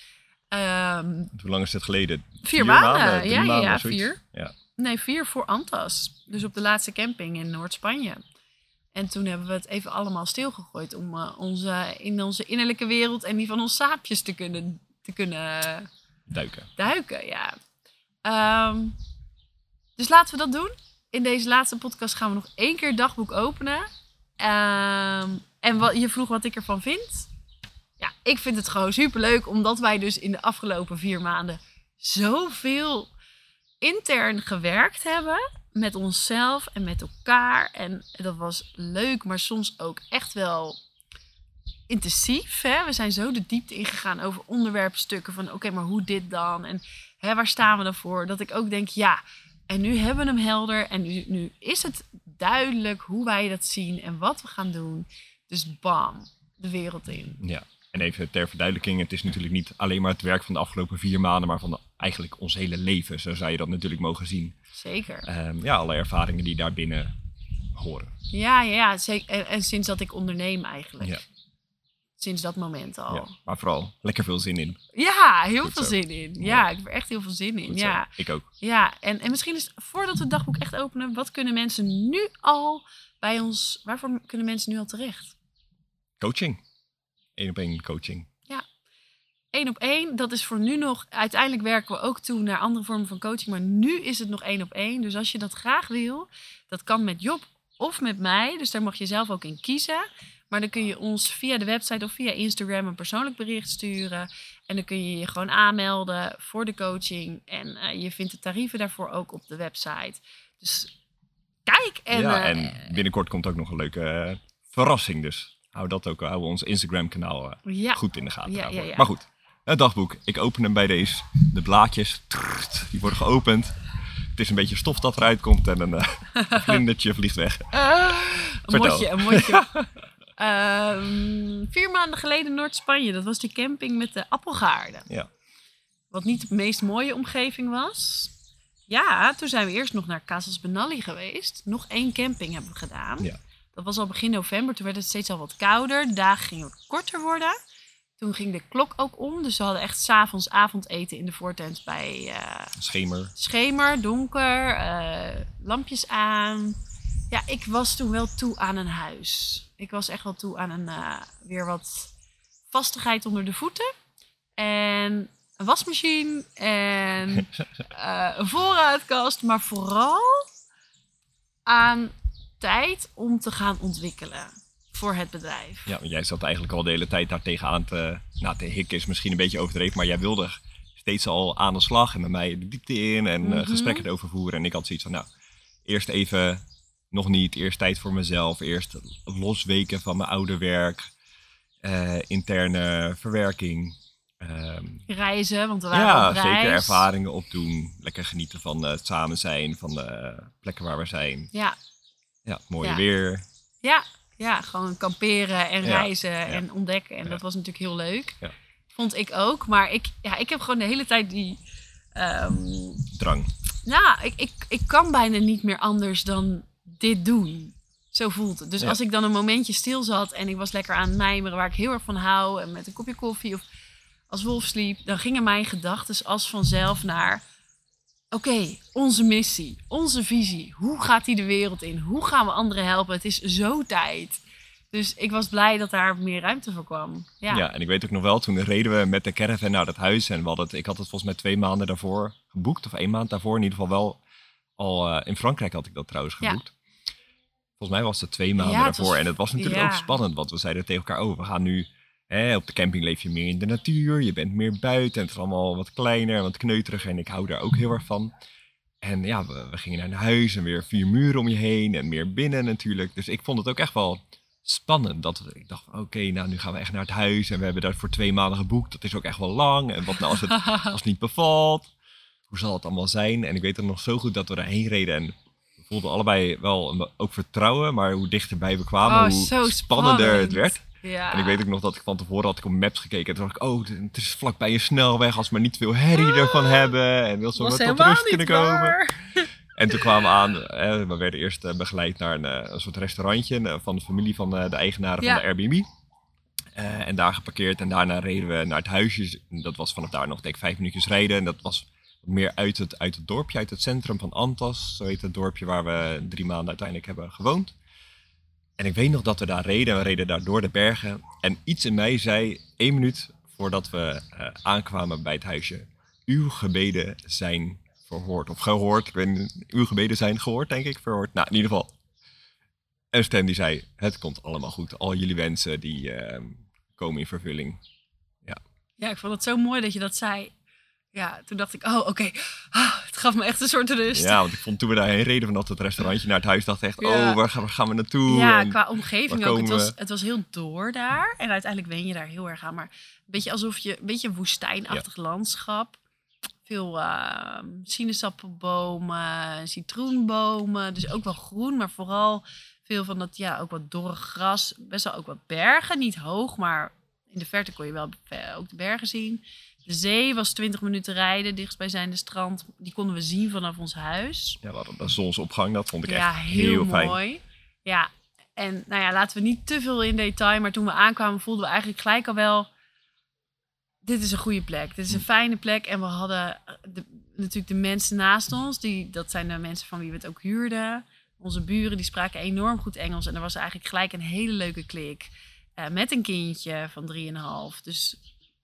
Ehm, Hoe lang is het geleden? vier, maanden. Ja, ja, maanden, ja, vier. Ja. Nee, vier voor Antas. Dus op de laatste camping in Noord-Spanje. En toen hebben we het even allemaal stilgegooid om eh, onze, in onze innerlijke wereld en die van ons saapjes te kunnen, te kunnen Duiken. duiken. Ja. Ehm, dus laten we dat doen. In deze laatste podcast gaan we nog één keer het dagboek openen. Ehm, en wat, je vroeg wat ik ervan vind. Ja, ik vind het gewoon superleuk, omdat wij dus in de afgelopen vier maanden zoveel intern gewerkt hebben met onszelf en met elkaar. En dat was leuk, maar soms ook echt wel intensief. Hè? We zijn zo de diepte ingegaan over onderwerpstukken van oké, maar hoe dit dan? En hè, waar staan we dan voor? Dat ik ook denk, ja, en nu hebben we hem helder. En nu, nu is het duidelijk hoe wij dat zien en wat we gaan doen. Dus bam, de wereld in. Ja. En even ter verduidelijking, het is natuurlijk niet alleen maar het werk van de afgelopen vier maanden, maar van de- eigenlijk ons hele leven. Zo zou je dat natuurlijk mogen zien. Zeker. Ehm, ja, alle ervaringen die daarbinnen horen. Ja, ja, ja. Zeker. En, en sinds dat ik onderneem eigenlijk. Ja. Sinds dat moment al. Ja. Ja, Maar vooral lekker veel zin in. heel Goed veel zo. zin in. Ja, Ja. ik heb er echt heel veel zin in. Goed zo. Ja, Ik ook. ja. En, en misschien is voordat we het dagboek echt openen, wat kunnen mensen nu al bij ons, waarvoor kunnen mensen nu al terecht? Coaching. Eén op één coaching. Eén op één, dat is voor nu nog. Uiteindelijk werken we ook toe naar andere vormen van coaching, maar nu is het nog één op één. Dus als je dat graag wil, dat kan met Job of met mij. Dus daar mag je zelf ook in kiezen. Maar dan kun je ons via de website of via Instagram een persoonlijk bericht sturen. En dan kun je je gewoon aanmelden voor de coaching. En eh, je vindt de tarieven daarvoor ook op de website. Dus kijk en. ja, eh, en binnenkort komt ook nog een leuke eh, verrassing. Dus hou dat ook, hou ons Instagram kanaal ja, goed in de gaten. Ja. Maar goed, het dagboek. Ik open hem bij deze. De blaadjes, trrrt, die worden geopend. Het is een beetje stof dat eruit komt en een eh, vlindertje vliegt weg. [LAUGHS] Ah, een motje, een motje. [LAUGHS] Ehm, vier maanden geleden Noord-Spanje. Dat was die camping met de appelgaarden. Ja. Wat niet de meest mooie omgeving was. Ja, toen zijn we eerst nog naar Casas Benalli geweest. Nog één camping hebben we gedaan. Ja. Dat was al begin november. Toen werd het steeds al wat kouder. De dagen gingen korter worden. Toen ging de klok ook om. Dus we hadden echt s'avonds avondeten in de voortent bij eh, Schemer. schemer, donker, eh, lampjes aan. Ja, ik was toen wel toe aan een huis. Ik was echt wel toe aan een, eh, weer wat vastigheid onder de voeten. En een wasmachine en [LAUGHS] een voorraadkast, maar vooral aan tijd om te gaan ontwikkelen voor het bedrijf. Ja, want jij zat eigenlijk al de hele tijd daar tegenaan te, nou, te hikken is misschien een beetje overdreven, maar jij wilde steeds al aan de slag en met mij de diepte in en eh, Mhm. gesprekken erover voeren. En ik had zoiets van, nou, eerst even nog niet, eerst tijd voor mezelf, eerst losweken van mijn oude werk, eh, interne verwerking. Ehm, Reizen, want we waren ja, op reis. zeker ervaringen opdoen, lekker genieten van eh, het samen zijn, van de plekken waar we zijn. Ja, Ja, mooie Ja. weer. ja, ja, gewoon kamperen en Ja, reizen en ontdekken. En dat was natuurlijk heel leuk. Ja. Vond ik ook. Maar ik, ja, ik heb gewoon de hele tijd die... ehm, Drang. nou, ik, ik, ik kan bijna niet meer anders dan dit doen. Zo voelt het. Dus als ik dan een momentje stil zat en ik was lekker aan het mijmeren waar ik heel erg van hou en met een kopje koffie of als Wolf sliep, dan gingen mijn gedachten als vanzelf naar: oké, onze missie, onze visie. Hoe gaat die de wereld in? Hoe gaan we anderen helpen? Het is zo tijd. Dus ik was blij dat daar meer ruimte voor kwam. Ja. Ja. en ik weet ook nog wel, toen reden we met de caravan naar dat huis. En we hadden het, ik had het volgens mij twee maanden daarvoor geboekt. Of één maand daarvoor. In ieder geval wel al eh, in Frankrijk had ik dat trouwens Ja. geboekt. Volgens mij was het twee maanden Ja, het daarvoor. was- en het was natuurlijk ja. ook spannend. Want we zeiden tegen elkaar, oh, we gaan nu... Hè, op de camping leef je meer in de natuur. Je bent meer buiten. En het is allemaal wat kleiner wat kneuteriger. En ik hou daar ook heel erg van. En ja, we, we gingen naar huis en weer vier muren om je heen. En meer binnen natuurlijk. Dus ik vond het ook echt wel spannend. Dat ik dacht, oké, nou nu gaan we echt naar het huis. En we hebben daar voor twee maanden geboekt. Dat is ook echt wel lang. En wat nou als het, [LAUGHS] als het niet bevalt? Hoe zal het allemaal zijn? En ik weet het nog zo goed dat we daarheen reden. En we voelden allebei wel een- ook vertrouwen. Maar hoe dichterbij we kwamen, Oh, hoe spannender het werd. Ja. En ik weet ook nog dat ik van tevoren had ik op Maps gekeken. En toen dacht ik, oh, het is vlakbij een snelweg. Als we maar niet veel herrie ervan hebben. En wil was wat tot rust kunnen komen. En toen kwamen we aan, eh, we werden eerst eh, begeleid naar een, eh, een soort restaurantje van de familie van de eigenaren Ja. van de Airbnb. En daar geparkeerd en daarna reden we naar het huisje. Dat was vanaf daar nog denk ik vijf minuutjes rijden. En dat was meer uit het, uit het dorpje, uit het centrum van Antas. Zo heet het dorpje waar we drie maanden uiteindelijk hebben gewoond. En ik weet nog dat we daar reden. We reden daar door de bergen. En iets in mij zei, één minuut voordat we eh, aankwamen bij het huisje. Uw gebeden zijn verhoord. Of gehoord. Ik weet niet, uw gebeden zijn gehoord, denk ik. Verhoord. Nou, in ieder geval. Een stem die zei, het komt allemaal goed. Al jullie wensen die eh, komen in vervulling. Ja, ik vond het zo mooi dat je dat zei. Ja, toen dacht ik, oh, oké. Ah, het gaf me echt een soort rust. Ja, want ik vond toen we daarheen reden vanaf het restaurantje naar het huis, dacht echt, Ja. oh, waar gaan, waar gaan we naartoe? Ja, En- qua omgeving ook. Het was, het was heel door daar. En uiteindelijk wen je daar heel erg aan. Maar een beetje alsof je... Een beetje een woestijnachtig landschap. Veel eh, sinaasappelbomen, citroenbomen. Dus ook wel groen, maar vooral veel van dat, ja, ook wat dorre gras. Best wel ook wat bergen. Niet hoog, maar in de verte kon je wel ook de bergen zien. De zee was 20 minuten rijden, dichtstbijzijnde strand. Die konden we zien vanaf ons huis. Ja, we hadden een zonsopgang, dat vond ik Ja, echt heel, heel, fijn. mooi. Ja, en nou ja, laten we niet te veel in detail, maar toen we aankwamen voelden we eigenlijk gelijk al wel, dit is een goede plek, dit is een fijne plek. En we hadden eh, de, natuurlijk de mensen naast ons, die, dat zijn de mensen van wie we het ook huurden. Onze buren, die spraken enorm goed Engels en er was eigenlijk gelijk een hele leuke klik. eh, met een kindje van 3,5, dus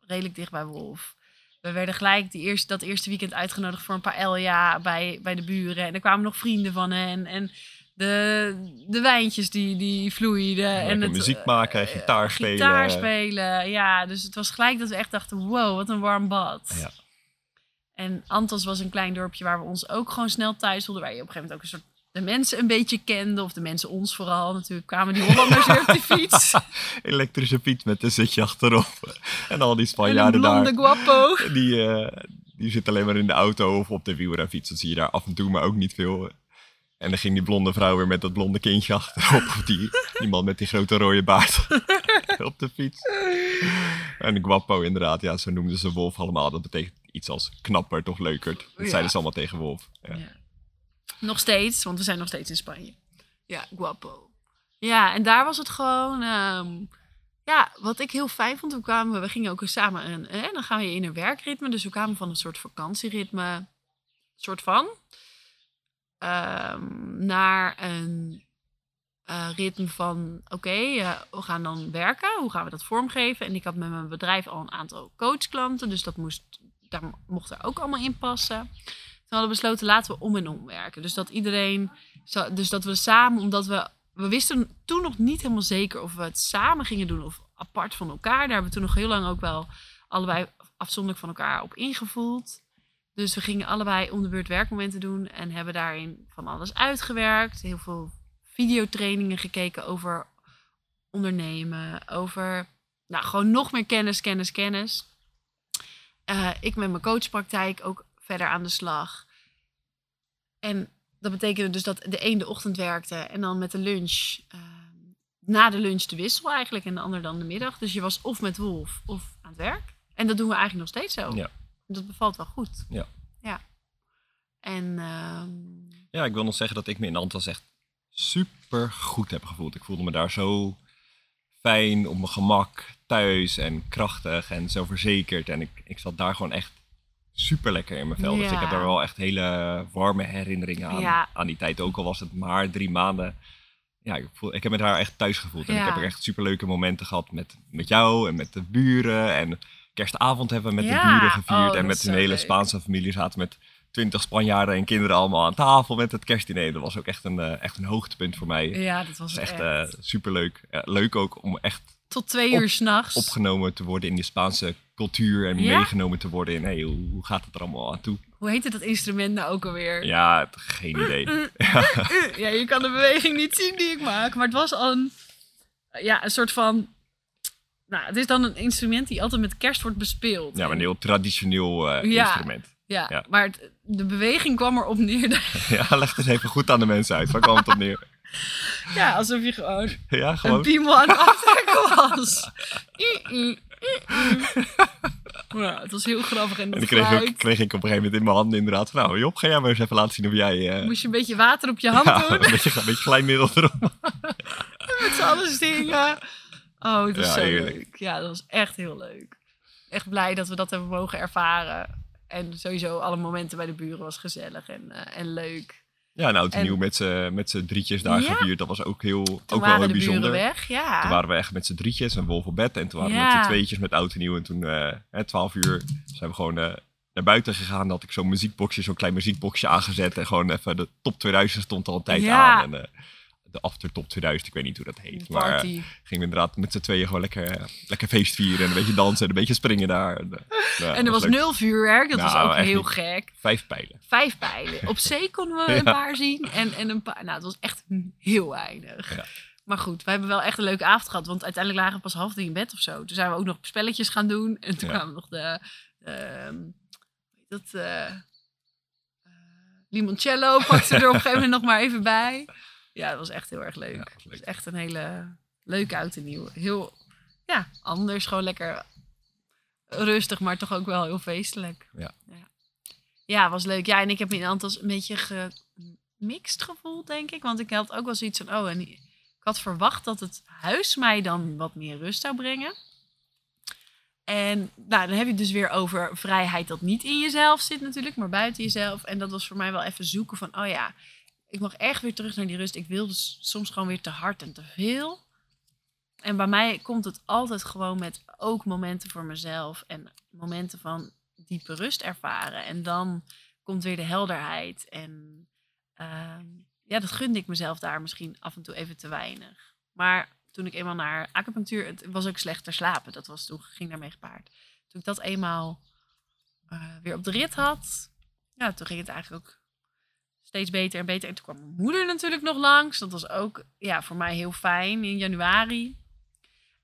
redelijk dicht bij Wolf. We werden gelijk die eerste, dat eerste weekend uitgenodigd voor een paar LJA bij, bij de buren. En er kwamen nog vrienden van hen. En de, de wijntjes die, die vloeiden. en het, muziek maken, eh, gitaar spelen. Gitaar spelen, ja. Dus het was gelijk dat we echt dachten, wow, wat een warm bad. Ja. En Antos was een klein dorpje waar we ons ook gewoon snel thuis voelden. Waar je op een gegeven moment ook een soort de mensen een beetje kenden. Of de mensen ons vooral natuurlijk. Kwamen die Hollanders weer op de fiets. [LAUGHS] Elektrische fiets met een zitje achterop. En al die Spanjaarden blonde daar, guapo. die, eh, die zitten alleen maar in de auto of op de wielrenfiets. Dat zie je daar af en toe, maar ook niet veel. En dan ging die blonde vrouw weer met dat blonde kindje achterop. Of die, die man met die grote rode baard [LAUGHS] op de fiets. En guapo inderdaad, ja, zo noemden ze Wolf allemaal. Dat betekent iets als knapper, toch leuker. Dat Ja. zeiden ze allemaal tegen Wolf. Ja. Ja. Nog steeds, want we zijn nog steeds in Spanje. Ja, guapo. Ja, en daar was het gewoon... ehm, ja, wat ik heel fijn vond, we, kwamen, we gingen ook samen... Een, en dan gaan we in een werkritme. Dus we kwamen van een soort vakantieritme, soort van... ehm, naar een eh, ritme van... Oké, eh, we gaan dan werken. Hoe gaan we dat vormgeven? En ik had met mijn bedrijf al een aantal coachklanten. Dus dat moest daar mocht er ook allemaal in passen. Toen hadden we besloten, laten we om en om werken. Dus dat iedereen, dus dat we samen, omdat we, we wisten toen nog niet helemaal zeker of we het samen gingen doen of apart van elkaar. Daar hebben we toen nog heel lang ook wel allebei afzonderlijk van elkaar op ingevoeld. Dus we gingen allebei om beurt werkmomenten doen en hebben daarin van alles uitgewerkt. Heel veel videotrainingen gekeken over ondernemen, over nou, gewoon nog meer kennis, kennis, kennis. Eh, ik met mijn coachpraktijk ook verder aan de slag. En dat betekende dus dat de een de ochtend werkte en dan met de lunch, eh, na de lunch de wissel eigenlijk en de ander dan de middag. Dus je was of met Wolf of aan het werk. En dat doen we eigenlijk nog steeds zo. Ja. Dat bevalt wel goed. Ja. Ja. En ehm, Ja, ik wil nog zeggen dat ik me in Antas echt super goed heb gevoeld. Ik voelde me daar zo fijn, op mijn gemak, thuis en krachtig en zelfverzekerd. En ik, ik zat daar gewoon echt super lekker in mijn vel. Dus ik heb daar wel echt hele warme herinneringen aan, Ja. aan die tijd. Ook al was het maar drie maanden. Ja, ik, voel, ik heb me daar echt thuis gevoeld. En Ja. ik heb er echt super leuke momenten gehad met, met jou en met de buren. En kerstavond hebben we met de buren gevierd. Oh, en met een hele leuk. Spaanse familie zaten met twintig Spanjaarden en kinderen allemaal aan tafel met het kerstdiner. Dat was ook echt een, eh, echt een hoogtepunt voor mij. ja, dat was echt. echt eh, superleuk. Ja, leuk ook om echt Tot twee uur s'nachts. opgenomen te worden in de Spaanse cultuur en Ja. meegenomen te worden in hey, hoe, hoe gaat het er allemaal aan toe? Hoe heette dat instrument nou ook alweer? Ja, geen idee. [LAUGHS] Ja, je kan de beweging niet zien die ik maak. Maar het was al een, ja, een soort van... Nou, het is dan een instrument die altijd met kerst wordt bespeeld. Ja, maar een En- heel traditioneel eh, Ja. instrument. ja, ja. maar het- de beweging kwam erop neer. [LAUGHS] [LAUGHS] Ja, leg het even goed aan de mensen uit. Waar kwam het op neer? Ja, alsof je gewoon Ja, een gewoon. piemel aan het aftrekken was. I, i. [LAUGHS] Ja, het was heel grappig. En En dat dan kreeg, ik kreeg ik op een gegeven moment in mijn handen inderdaad van... Nou Job, ga jij maar eens even laten zien of jij... eh, Moest je een beetje water op je hand ja, doen. een beetje, een beetje glijmiddel erop. [LAUGHS] met z'n allen zingen. Oh, het was Ja, zo leuk. Ja, dat was echt heel leuk. Echt blij dat we dat hebben mogen ervaren. En sowieso alle momenten bij de buren was gezellig en, eh, en leuk. Ja, nou, oud en nieuw met z'n met z'n drietjes daar Ja. gevierd. Dat was ook, heel, Toen ook wel heel de bijzonder. buren weg, ja. Toen waren we echt met z'n drietjes en Wolf op bed. En toen waren we met z'n tweetjes met oud en nieuw. En toen, eh, hè, 12 uur, zijn we gewoon eh, naar buiten gegaan. Dan had ik zo'n muziekboxje, zo'n klein muziekboxje aangezet. En gewoon even de top 2000 stond al een tijd Ja. aan. En eh, de after top 2000, ik weet niet hoe dat heet. Maar eh, gingen we inderdaad met z'n tweeën gewoon lekker, eh, lekker feest vieren. En een beetje dansen en een beetje springen daar. En, eh, ja, en er was nul vuurwerk, dat was Nou, ook heel niet. gek. Vijf pijlen. Vijf pijlen. Op zee konden we [LAUGHS] Ja. een paar zien en, en een paar... Nou, het was echt heel weinig. Ja. Maar goed, we hebben wel echt een leuke avond gehad. Want uiteindelijk lagen we pas half drie in bed of zo. Toen zijn we ook nog spelletjes gaan doen. En toen kwamen nog de... heet dat? eh, limoncello pakte er op een gegeven moment nog maar even bij. Ja, dat was echt heel erg leuk. Ja, was Het is echt een hele leuke oud en nieuw. Heel, ja, anders. Gewoon lekker rustig, maar toch ook wel heel feestelijk. Ja. Ja, ja was leuk. Ja, en ik heb me in Antas een beetje gemixt gevoeld, denk ik. Want ik had ook wel zoiets van, oh, en ik had verwacht dat het huis mij dan wat meer rust zou brengen. En nou, dan heb je het dus weer over vrijheid dat niet in jezelf zit natuurlijk, maar buiten jezelf. En dat was voor mij wel even zoeken van, oh ja, ik mag echt weer terug naar die rust. Ik wil dus soms gewoon weer te hard en te veel. En bij mij komt het altijd gewoon met ook momenten voor mezelf en momenten van diepe rust ervaren. En dan komt weer de helderheid. En ehm, ja, dat gunde ik mezelf daar misschien af en toe even te weinig. Maar toen ik eenmaal naar acupunctuur, het was ook slechter slapen. Dat was toen ging daarmee gepaard. Toen ik dat eenmaal eh, weer op de rit had, ja, toen ging het eigenlijk ook steeds beter en beter. En toen kwam mijn moeder natuurlijk nog langs. Dat was ook ja, voor mij heel fijn in januari.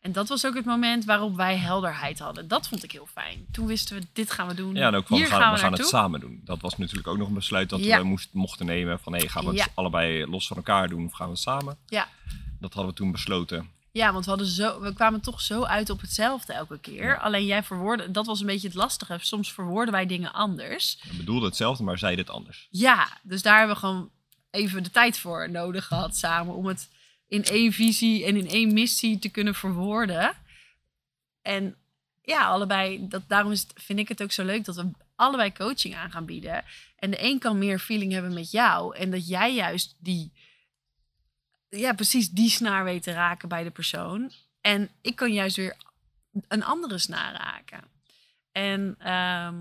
En dat was ook het moment waarop wij helderheid hadden. Dat vond ik heel fijn. Toen wisten we, dit gaan we doen. Ja, en ook van Hier we gaan, gaan we we gaan het samen doen. Dat was natuurlijk ook nog een besluit dat Ja. we moest, mochten nemen. Van hé, gaan we het Ja. allebei los van elkaar doen of gaan we het samen? Ja. Dat hadden we toen besloten. Ja, want we, hadden zo, we kwamen toch zo uit op hetzelfde elke keer. Ja. Alleen jij verwoordde, dat was een beetje het lastige. Soms verwoorden wij dingen anders. We bedoelden hetzelfde, maar zeiden het anders. Ja, dus daar hebben we gewoon even de tijd voor nodig gehad samen. Om het in één visie en in één missie te kunnen verwoorden. En ja, allebei, dat, daarom is het, vind ik het ook zo leuk dat we allebei coaching aan gaan bieden. En de een kan meer feeling hebben met jou. En dat jij juist die, ja, precies die snaar weet te raken bij de persoon. En ik kan juist weer een andere snaar raken. En ehm,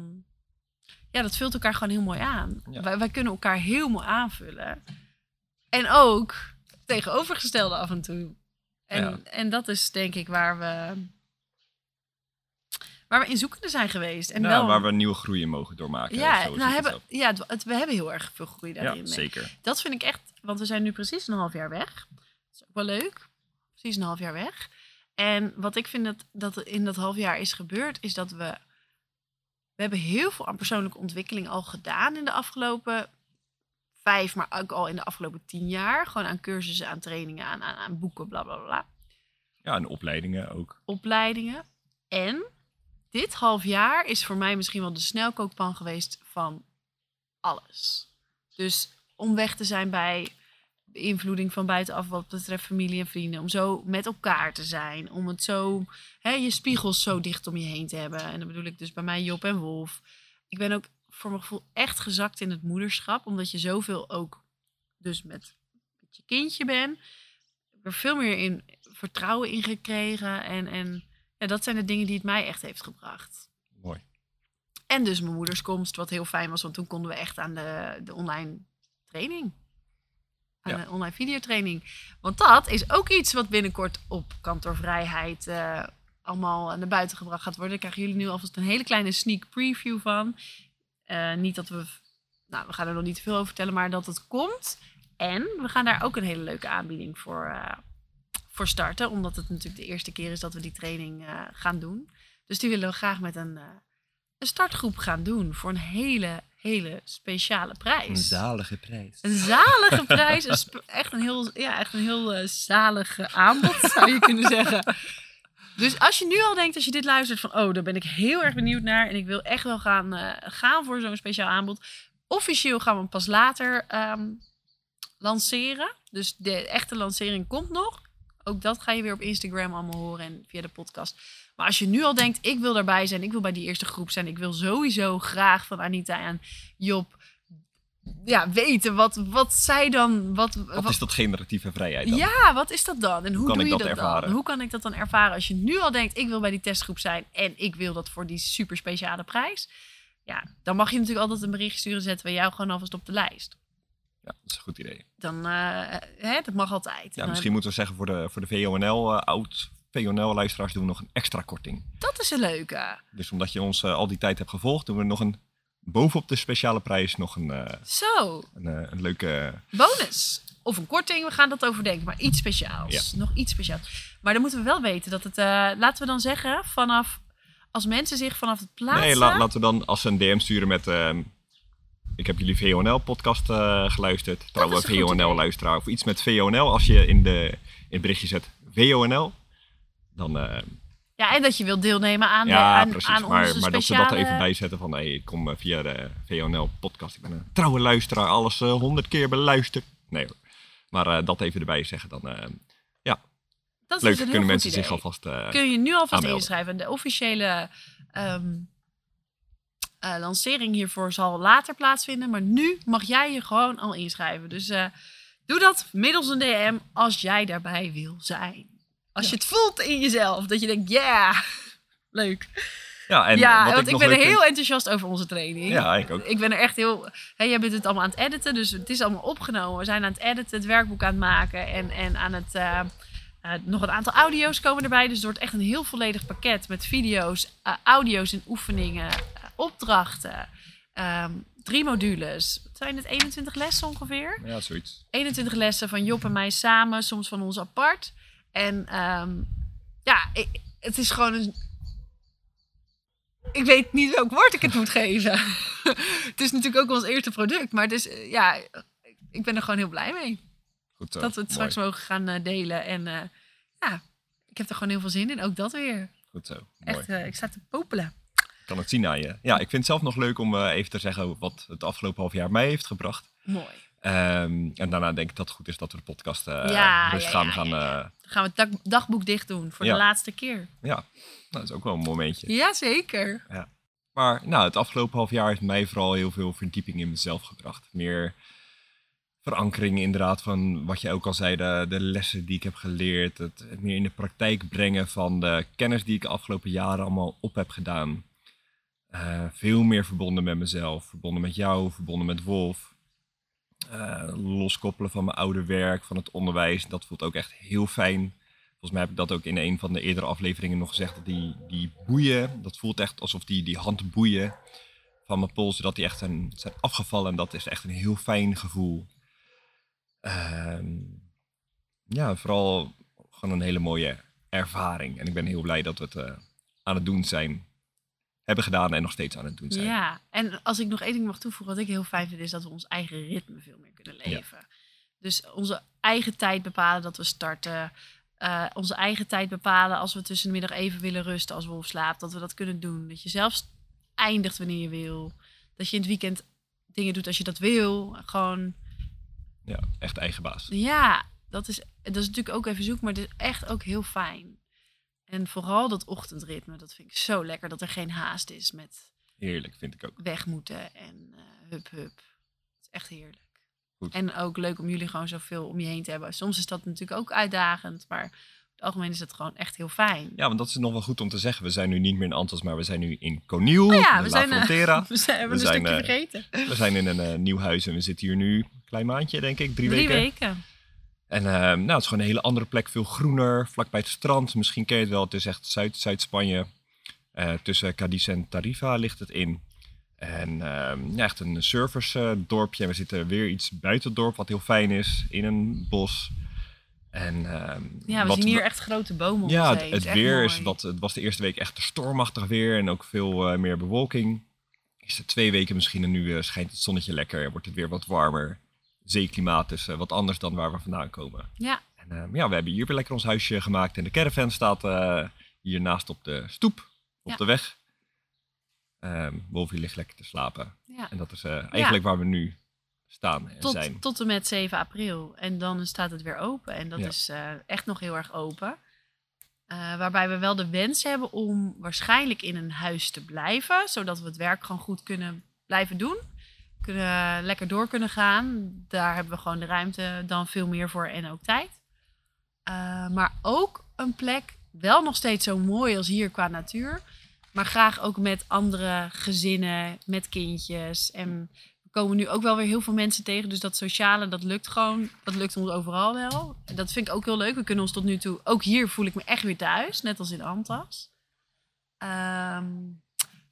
ja, dat vult elkaar gewoon heel mooi aan. Ja. Wij, wij kunnen elkaar heel mooi aanvullen. En ook tegenovergestelde af en toe. En, Ja. en dat is denk ik waar we, waar we in zoekende zijn geweest. En wel, waar we nieuwe groei in mogen doormaken. ja, nou hebben, ja het, we hebben heel erg veel groei daarin. Ja, zeker. Dat vind ik echt, want we zijn nu precies een half jaar weg. Dat is ook wel leuk. Precies een half jaar weg. En wat ik vind dat, dat in dat half jaar is gebeurd, is dat we. We hebben heel veel aan persoonlijke ontwikkeling al gedaan in de afgelopen vijf, maar ook al in de afgelopen tien jaar. Gewoon aan cursussen, aan trainingen, aan, aan, aan boeken, bla bla bla. Ja, en opleidingen ook. Opleidingen. En dit half jaar is voor mij misschien wel de snelkookpan geweest van alles. Dus om weg te zijn bij beïnvloeding van buitenaf wat betreft familie en vrienden. Om zo met elkaar te zijn. Om het zo, hè, je spiegels zo dicht om je heen te hebben. En dan bedoel ik dus bij mij Job en Wolf. Ik ben ook voor mijn gevoel echt gezakt in het moederschap. Omdat je zoveel ook dus met, met je kindje bent. Ik heb er veel meer in vertrouwen in gekregen. En, en ja, dat zijn de dingen die het mij echt heeft gebracht. Mooi. En dus mijn moederskomst, wat heel fijn was, want toen konden we echt aan de, de online training. Ja. de online videotraining. Want dat is ook iets wat binnenkort op kantoorvrijheid eh, allemaal naar buiten gebracht gaat worden. Daar krijgen jullie nu alvast een hele kleine sneak preview van. Eh, niet dat we, nou, we gaan er nog niet te veel over vertellen, maar dat het komt. En we gaan daar ook een hele leuke aanbieding voor, eh, voor starten. Omdat het natuurlijk de eerste keer is dat we die training gaan doen. Dus die willen we graag met een, een startgroep gaan doen voor een hele, hele speciale prijs. zalige prijs. Een zalige prijs. Een echt een heel, ja, echt een heel eh, zalig aanbod, [LAUGHS] zou je kunnen zeggen. Dus als je nu al denkt, als je dit luistert, van oh, daar ben ik heel erg benieuwd naar. En ik wil echt wel gaan, eh, gaan voor zo'n speciaal aanbod. Officieel gaan we hem pas later ehm, lanceren. Dus de echte lancering komt nog. Ook dat ga je weer op Instagram allemaal horen en via de podcast. Maar als je nu al denkt, ik wil daarbij zijn, ik wil bij die eerste groep zijn, ik wil sowieso graag van Anita en Job ja, weten wat, wat zij dan. Wat, Wat is dat generatieve vrijheid dan? ja, wat is dat dan? En hoe, kan doe ik je dat dat, ervaren? dan? Hoe kan ik dat dan ervaren als je nu al denkt, ik wil bij die testgroep zijn en ik wil dat voor die super speciale prijs? Ja, dan mag je natuurlijk altijd een bericht sturen, zetten we jou gewoon alvast op de lijst. Ja, dat is een goed idee. Dan, eh, hè, dat mag altijd. Ja, misschien moeten we zeggen voor de, voor de VONL, eh, oud VONL-luisteraars, doen we nog een extra korting. Dat is een leuke. Dus omdat je ons eh, al die tijd hebt gevolgd, doen we nog een, bovenop de speciale prijs, nog een, eh, Zo, een, eh, een leuke... bonus. Of een korting, we gaan dat overdenken. Maar iets speciaals. Nog iets speciaals. Maar dan moeten we wel weten dat het, laten we dan zeggen, vanaf, als mensen zich vanaf het plaatsen... Nee, la- laten we dan als ze een DM sturen met... ik heb jullie VONL-podcast geluisterd. Trouwe is een goed idee. VONL-luisteraar. Of iets met VONL. Als je in, de, in het berichtje zet VONL, dan... eh, Ja, en dat je wilt deelnemen aan, de, ja, aan, precies. aan maar, onze maar dat ze speciale... dat even bij zetten van... Hey, ik kom eh, via de VONL-podcast. Ik ben een trouwe luisteraar. Alles eh, honderd keer beluisterd. Nee hoor. Maar dat even erbij zeggen, dan... Dat is leuk, dus kunnen mensen idee. zich alvast... Kun je nu alvast aanmelden. inschrijven. De officiële ehm, eh, lancering hiervoor zal later plaatsvinden. Maar nu mag jij je gewoon al inschrijven. Dus doe dat middels een DM als jij daarbij wil zijn. Als je het voelt in jezelf. Dat je denkt, ja, [LAUGHS] leuk. ja, en ja, wat want ik, nog ben er vind- heel enthousiast over onze training. Ja, ik ook. Ik ben er echt heel... Hè, jij bent het allemaal aan het editen, dus het is allemaal opgenomen. We zijn aan het editen, het werkboek aan het maken en, en aan het... eh, eh, nog een aantal audio's komen erbij, dus het wordt echt een heel volledig pakket met video's, eh, audio's en oefeningen, opdrachten, ehm, drie modules. Wat zijn het? 21 lessen ongeveer? Ja, zoiets. 21 lessen van Job en mij samen, soms van ons apart. En ehm, ja, ik- het is gewoon een. Ik weet niet welk woord ik het moet geven. [LAUGHS] het is natuurlijk ook ons eerste product, maar het is, eh, ja, ik ben er gewoon heel blij mee. Goed zo. dat we het Mooi. straks mogen gaan eh, delen. En eh, ja, ik heb er gewoon heel veel zin in. Ook dat weer. Goed zo. Mooi. Echt, ik sta te popelen. Ik kan het zien aan je. Ja, ik vind het zelf nog leuk om even te zeggen wat het afgelopen half jaar mij heeft gebracht. Mooi. Ehm, en daarna denk ik dat het goed is dat we de podcast Ja, ja, ja, gaan. Dan gaan we het dag- dagboek dicht doen voor Ja. de laatste keer. ja, nou, dat is ook wel een momentje. Jazeker. Maar nou, het afgelopen half jaar heeft mij vooral heel veel verdieping in mezelf gebracht. Meer verankering inderdaad van wat je ook al zei, de, de lessen die ik heb geleerd. Het, het meer in de praktijk brengen van de kennis die ik de afgelopen jaren allemaal op heb gedaan. Eh, veel meer verbonden met mezelf, verbonden met jou, verbonden met Wolf. Eh, loskoppelen van mijn oude werk, van het onderwijs, dat voelt ook echt heel fijn. Volgens mij heb ik dat ook in een van de eerdere afleveringen nog gezegd. Dat die, die boeien, dat voelt echt alsof die, die handboeien van mijn polsen, dat die echt zijn, zijn afgevallen. En dat is echt een heel fijn gevoel. Ehm, ja, vooral gewoon een hele mooie ervaring. En ik ben heel blij dat we het eh, aan het doen zijn. Hebben gedaan en nog steeds aan het doen zijn. Ja, en als ik nog één ding mag toevoegen, wat ik heel fijn vind, is dat we ons eigen ritme veel meer kunnen leven. Dus onze eigen tijd bepalen dat we starten. eh, onze eigen tijd bepalen als we tussen de middag even willen rusten als Wolf slaapt. Dat we dat kunnen doen. Dat je zelfs eindigt wanneer je wil. Dat je in het weekend dingen doet als je dat wil. Gewoon, Ja, echt eigen baas. ja, dat is, dat is natuurlijk ook even zoek, maar het is echt ook heel fijn. En vooral dat ochtendritme, dat vind ik zo lekker. Dat er geen haast is met Heerlijk, vind ik ook. weg moeten en eh, hup hup. Het is echt heerlijk. Goed. En ook leuk om jullie gewoon zoveel om je heen te hebben. Soms is dat natuurlijk ook uitdagend, maar over het algemeen is het gewoon echt heel fijn. Ja, want dat is nog wel goed om te zeggen. We zijn nu niet meer in Antas, maar we zijn nu in Coniel, Oh ja, de we La zijn, eh, Frontera. [LAUGHS] We zijn, We een zijn, stukje eh, vergeten. We zijn in een eh, nieuw huis en we zitten hier nu een klein maandje, denk ik, drie, Drie weken. weken. En eh, nou, het is gewoon een hele andere plek, veel groener, vlakbij het strand. Misschien ken je het wel, het is echt Zuid- Zuid-Spanje. Eh, tussen Cadiz en Tarifa ligt het in. En ehm, ja, echt een surfersdorpje. en we zitten weer iets buiten het dorp, wat heel fijn is, in een bos. En, ehm, Ja, we wat- zien hier echt grote bomen om ja, het, weer is wat. Het was de eerste week echt stormachtig weer en ook veel eh, meer bewolking. Is het twee weken misschien en nu eh, schijnt het zonnetje lekker en wordt het weer wat warmer. Zeeklimaat is eh, wat anders dan waar we vandaan komen. Ja, En eh, ja, we hebben hier weer lekker ons huisje gemaakt en de caravan staat eh hiernaast op de stoep, op Ja. de weg. Ehm Wolfie ligt lekker te slapen. ja. En dat is eh, eigenlijk waar we nu staan en zijn. Tot, tot en met 7 april. En dan staat het weer open. En dat Ja. is echt nog heel erg open. Waarbij we wel de wens hebben om waarschijnlijk in een huis te blijven. Zodat we het werk gewoon goed kunnen blijven doen. Kunnen lekker door kunnen gaan. Daar hebben we gewoon de ruimte dan veel meer voor en ook tijd. Eh, maar ook een plek, wel nog steeds zo mooi als hier qua natuur. Maar graag ook met andere gezinnen, met kindjes. En we komen nu ook wel weer heel veel mensen tegen. Dus dat sociale, dat lukt gewoon. Dat lukt ons overal wel. En dat vind ik ook heel leuk. We kunnen ons tot nu toe... Ook hier voel ik me echt weer thuis. Net als in Antas. Ehm,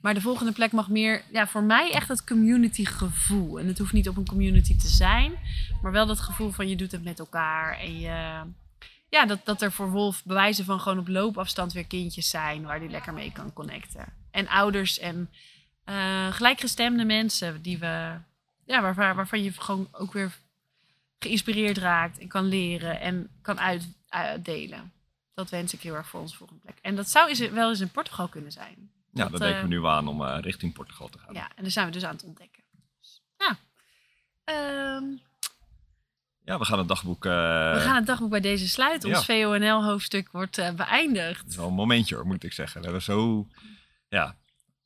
maar de volgende plek mag meer... Ja, voor mij echt het community gevoel. En het hoeft niet op een community te zijn. Maar wel dat gevoel van je doet het met elkaar. En je... Ja, dat, dat er voor Wolf bewijzen van gewoon op loopafstand weer kindjes zijn. Waar die lekker mee kan connecten. En ouders en eh, gelijkgestemde mensen die we, ja, waar, waarvan je gewoon ook weer geïnspireerd raakt en kan leren en kan uit, uitdelen. Dat wens ik heel erg voor onze volgende plek. En dat zou wel eens in Portugal kunnen zijn. Ja, dat, denken we eh, nu aan om eh, richting Portugal te gaan. Ja, en daar zijn we dus aan het ontdekken. Dus, ja. Ehm, Ja, we gaan het dagboek... eh, we gaan het dagboek bij deze sluiten. Ons ja. VONL-hoofdstuk wordt beëindigd. Is wel een momentje hoor, moet ik zeggen. We hebben zo, ja,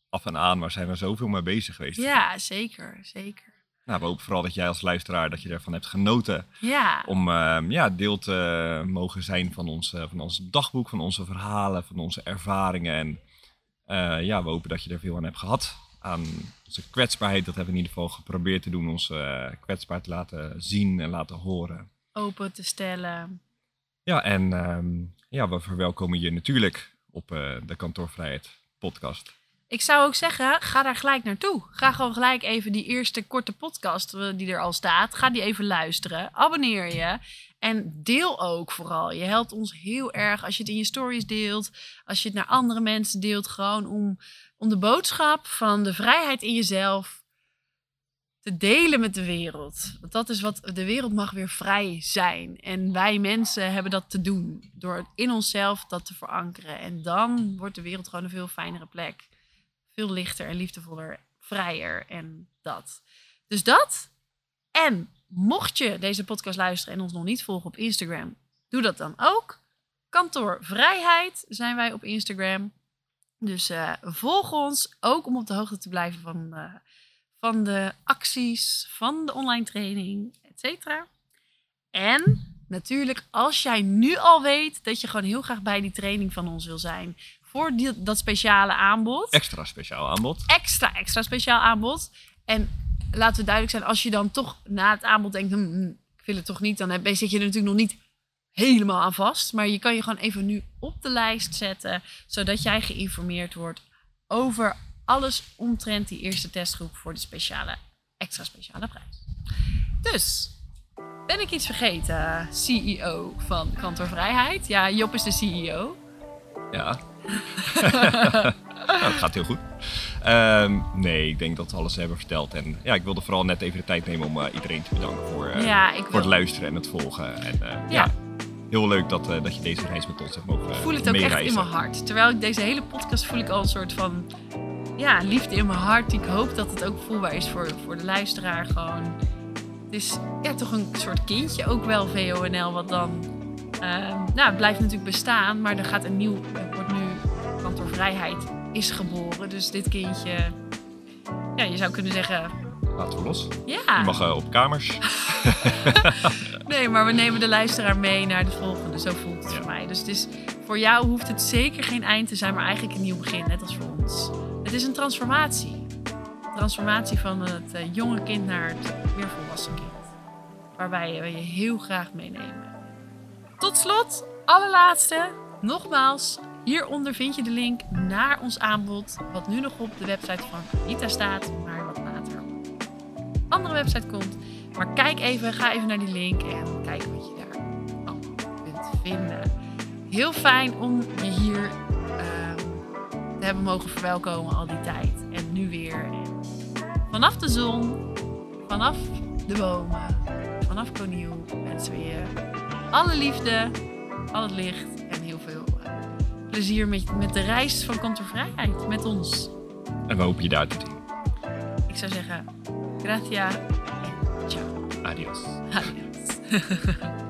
af en aan, maar zijn we zoveel mee bezig geweest. Ja, zeker, zeker. Nou, we hopen vooral dat jij als luisteraar, dat je ervan hebt genoten. Ja, Om eh, ja, deel te mogen zijn van ons, van ons dagboek, van onze verhalen, van onze ervaringen. En eh, ja, we hopen dat je er veel aan hebt gehad. Aan onze kwetsbaarheid, dat hebben we in ieder geval geprobeerd te doen. Onze eh, kwetsbaarheid te laten zien en laten horen. open te stellen. Ja, en ehm, ja, we verwelkomen je natuurlijk op eh, de Kantoorvrijheid podcast. Ik zou ook zeggen, ga daar gelijk naartoe. Ga gewoon gelijk even die eerste korte podcast eh, die er al staat. Ga die even luisteren. Abonneer je. En deel ook vooral. Je helpt ons heel erg als je het in je stories deelt. Als je het naar andere mensen deelt. Gewoon om, om de boodschap van de vrijheid in jezelf te delen met de wereld. Want dat is wat de wereld mag weer vrij zijn. En wij mensen hebben dat te doen. Door in onszelf dat te verankeren. En dan wordt de wereld gewoon een veel fijnere plek veel lichter en liefdevoller, vrijer en dat. Dus dat. En mocht je deze podcast luisteren en ons nog niet volgen op Instagram, doe dat dan ook. Kantoor Vrijheid zijn wij op Instagram. Dus eh, volg ons ook om op de hoogte te blijven van, eh, van de acties, van de online training, et cetera. En natuurlijk, als jij nu al weet dat je gewoon heel graag bij die training van ons wil zijn, voor die, dat speciale aanbod. Extra speciaal aanbod. Extra, extra speciaal aanbod. En laten we duidelijk zijn, als je dan toch na het aanbod denkt, hm, hm, ik wil het toch niet, dan heb, zit je er natuurlijk nog niet helemaal aan vast. Maar je kan je gewoon even nu op de lijst zetten, zodat jij geïnformeerd wordt over alles omtrent die eerste testgroep voor de speciale, extra speciale prijs. Dus, ben ik iets vergeten, CEO van Kantoorvrijheid? Ja, Job is de CEO. Ja. [LAUGHS] nou, het gaat heel goed. Ehm, nee, ik denk dat we alles hebben verteld. En ja, ik wilde vooral net even de tijd nemen om uh, iedereen te bedanken voor, uh, ja, ik voor het luisteren en het volgen. En, uh, ja. ja. heel leuk dat, dat je deze reis met ons hebt mogen Ik voel het ook echt in mijn hart. Terwijl ik deze hele podcast voel ik al een soort van ja, liefde in mijn hart. Ik hoop dat het ook voelbaar is voor, voor de luisteraar. Gewoon. Het is ja, toch een soort kindje ook wel, VONL, wat dan... nou, het blijft natuurlijk bestaan, maar er gaat een nieuw... Wordt nu kantoorvrijheid is geboren. Dus dit kindje, ja, je zou kunnen zeggen. Laten we los. Ja. Je mag uh, op kamers. [LAUGHS] nee, maar we nemen de luisteraar mee naar de volgende. Zo voelt het ja. voor mij. Dus het is, voor jou hoeft het zeker geen eind te zijn, maar eigenlijk een nieuw begin, net als voor ons. Het is een transformatie. Transformatie van het uh, jonge kind naar het weer volwassen kind. Waarbij we je heel graag meenemen. Tot slot, allerlaatste, nogmaals, Hieronder vind je de link naar ons aanbod, wat nu nog op de website van Anita staat, maar wat later op een andere website komt. Maar kijk even, ga even naar die link en kijk wat je daar allemaal kunt vinden. Heel fijn om je hier uh, te hebben mogen verwelkomen al die tijd. En nu weer. Vanaf de zon, vanaf de bomen, vanaf Koniel wensen we je alle liefde, al het licht plezier met, met de reis van kantoorvrijheid met ons. En we hopen je daar te zien. Ik zou zeggen, gratia en ciao. Adios. Adios. [LAUGHS]